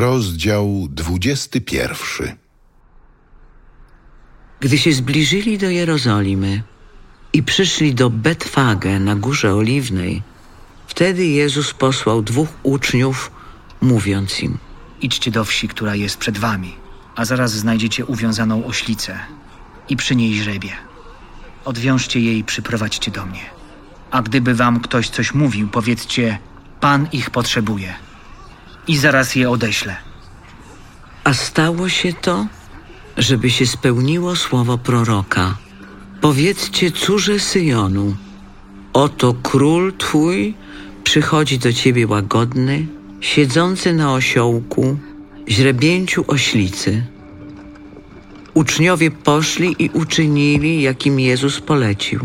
Rozdział 21. Gdy się zbliżyli do Jerozolimy i przyszli do Betfage na Górze Oliwnej, wtedy Jezus posłał dwóch uczniów, mówiąc im: Idźcie do wsi, która jest przed wami, a zaraz znajdziecie uwiązaną oślicę i przy niej źrebie. Odwiążcie je i przyprowadźcie do mnie. A gdyby wam ktoś coś mówił, powiedzcie: Pan ich potrzebuje. I zaraz je odeślę. A stało się to, żeby się spełniło słowo proroka. Powiedzcie córze Syjonu: Oto król twój przychodzi do ciebie łagodny, siedzący na osiołku, źrebięciu oślicy. Uczniowie poszli i uczynili, jakim Jezus polecił.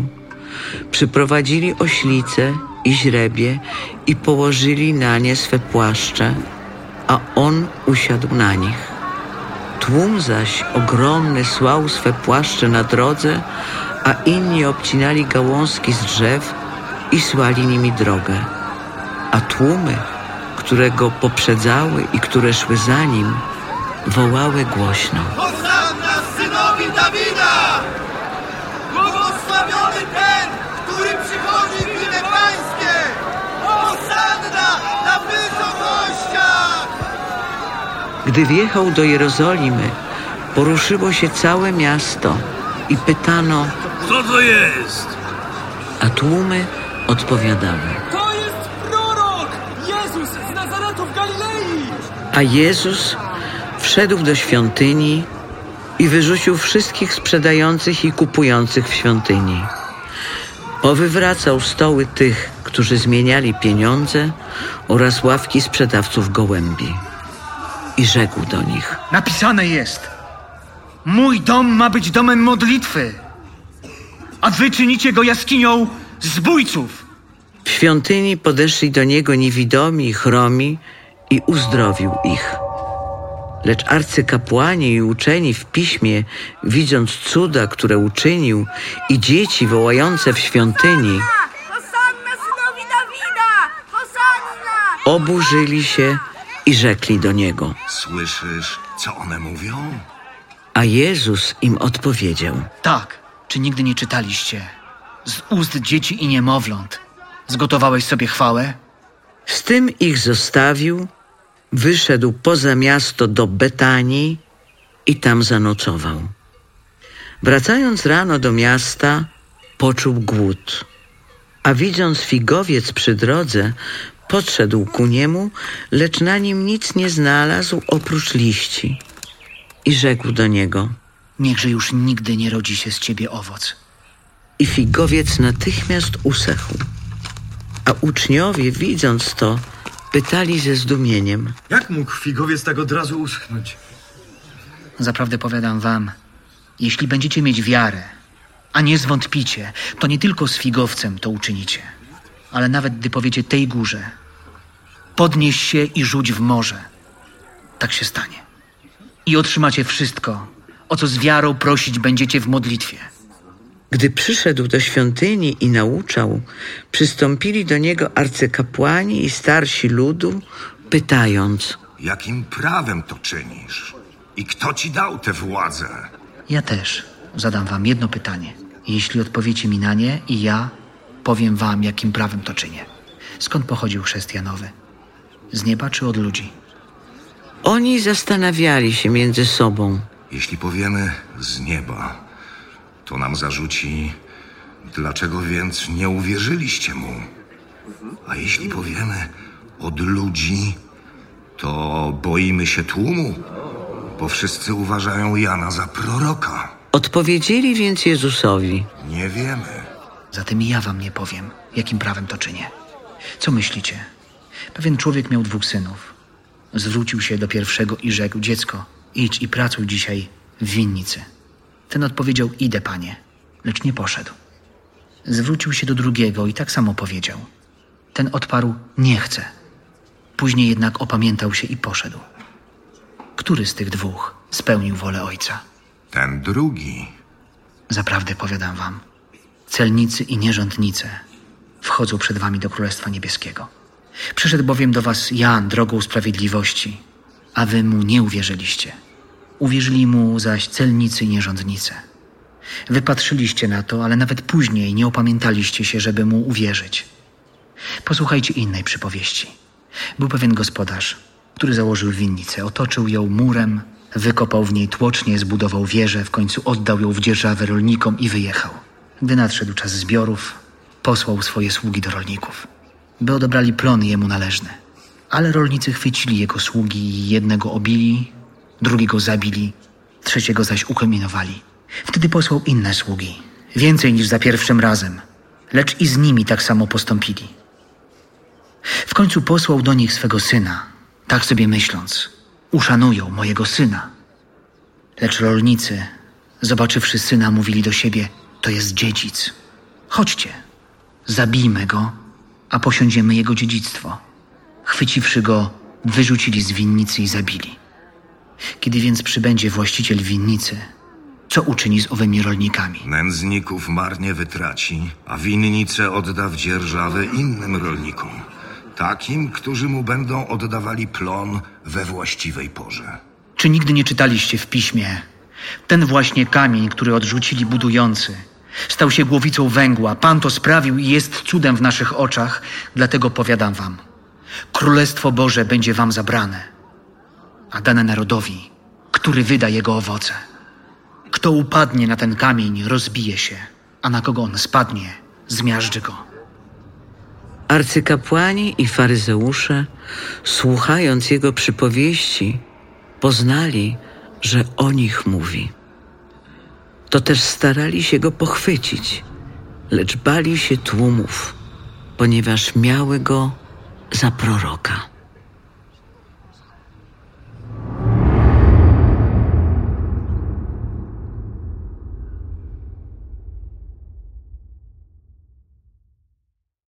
Przyprowadzili oślice i źrebie i położyli na nie swe płaszcze, a on usiadł na nich. Tłum zaś ogromny słał swe płaszcze na drodze, a inni obcinali gałązki z drzew i słali nimi drogę. A tłumy, które go poprzedzały i które szły za nim, wołały głośno. Hosanna synowi Dawida! Błogosławiony ten, który przychodzi w imię Pańskie! Hosanna na wysokościach! Gdy wjechał do Jerozolimy, poruszyło się całe miasto i pytano, Co to jest? a tłumy odpowiadały. To jest prorok! Jezus z Nazaretu w Galilei! A Jezus wszedł do świątyni i wyrzucił wszystkich sprzedających i kupujących w świątyni. Powywracał stoły tych, którzy zmieniali pieniądze oraz ławki sprzedawców gołębi. I rzekł do nich: Napisane jest: Mój dom ma być domem modlitwy, a wy czynicie go jaskinią zbójców. W świątyni podeszli do niego niewidomi i chromi i uzdrowił ich. Lecz arcykapłani i uczeni w piśmie, widząc cuda, które uczynił, i dzieci wołające w świątyni, oburzyli się i rzekli do niego. Słyszysz, co one mówią? A Jezus im odpowiedział: Tak, czy nigdy nie czytaliście? Z ust dzieci i niemowląt zgotowałeś sobie chwałę? Z tym ich zostawił, wyszedł poza miasto do Betanii i tam zanocował. Wracając rano do miasta, poczuł głód, a widząc figowiec przy drodze, podszedł ku niemu, lecz na nim nic nie znalazł oprócz liści. I rzekł do niego: Niechże już nigdy nie rodzi się z ciebie owoc. I figowiec natychmiast usechł. A uczniowie, widząc to, pytali ze zdumieniem: Jak mógł figowiec tak od razu uschnąć? Zaprawdę powiadam wam, jeśli będziecie mieć wiarę, a nie zwątpicie, to nie tylko z figowcem to uczynicie, ale nawet gdy powiecie tej górze, podnieś się i rzuć w morze, tak się stanie. I otrzymacie wszystko, o co z wiarą prosić będziecie w modlitwie. Gdy przyszedł do świątyni i nauczał, przystąpili do niego arcykapłani i starsi ludu, pytając: Jakim prawem to czynisz? I kto ci dał tę władzę? Ja też zadam wam jedno pytanie. Jeśli odpowiecie mi na nie, i ja powiem wam, jakim prawem to czynię. Skąd pochodził chrzest Janowy? Z nieba czy od ludzi? Oni zastanawiali się między sobą. Jeśli powiemy z nieba, to nam zarzuci, dlaczego więc nie uwierzyliście mu? A jeśli powiemy od ludzi, to boimy się tłumu, bo wszyscy uważają Jana za proroka. Odpowiedzieli więc Jezusowi: Nie wiemy. Zatem ja wam nie powiem, jakim prawem to czynię. Co myślicie? Pewien człowiek miał dwóch synów. Zwrócił się do pierwszego i rzekł: Dziecko, idź i pracuj dzisiaj w winnicy. Ten odpowiedział: Idę, panie, lecz nie poszedł. Zwrócił się do drugiego i tak samo powiedział. Ten odparł: Nie chcę. Później jednak opamiętał się i poszedł. Który z tych dwóch spełnił wolę ojca? Ten drugi. Zaprawdę powiadam wam, celnicy i nierządnice wchodzą przed wami do Królestwa Niebieskiego. Przyszedł bowiem do was Jan drogą sprawiedliwości, a wy mu nie uwierzyliście. Uwierzyli mu zaś celnicy i nierządnice. Wypatrzyliście na to, ale nawet później nie opamiętaliście się, żeby mu uwierzyć. Posłuchajcie innej przypowieści. Był pewien gospodarz, który założył winnicę, otoczył ją murem, wykopał w niej tłocznie, zbudował wieżę, w końcu oddał ją w dzierżawę rolnikom i wyjechał. Gdy nadszedł czas zbiorów, posłał swoje sługi do rolników, by odebrali plony jemu należne. Ale rolnicy chwycili jego sługi i jednego obili, drugiego zabili, trzeciego zaś ukominowali. Wtedy posłał inne sługi, więcej niż za pierwszym razem, lecz i z nimi tak samo postąpili. W końcu posłał do nich swego syna, tak sobie myśląc: Uszanują mojego syna. Lecz rolnicy, zobaczywszy syna, mówili do siebie: To jest dziedzic. Chodźcie, zabijmy go, a posiądziemy jego dziedzictwo. Chwyciwszy go, wyrzucili z winnicy i zabili. Kiedy więc przybędzie właściciel winnicy, co uczyni z owymi rolnikami? Nędzników marnie wytraci, a winnicę odda w dzierżawę innym rolnikom. Takim, którzy mu będą oddawali plon we właściwej porze. Czy nigdy nie czytaliście w piśmie? Ten właśnie kamień, który odrzucili budujący, stał się głowicą węgła. Pan to sprawił i jest cudem w naszych oczach, dlatego powiadam wam: Królestwo Boże będzie wam zabrane, a dane narodowi, który wyda jego owoce. Kto upadnie na ten kamień, rozbije się, a na kogo on spadnie, zmiażdży go. Arcykapłani i faryzeusze, słuchając jego przypowieści, poznali, że o nich mówi. To też starali się go pochwycić, lecz bali się tłumów, ponieważ miały go za proroka.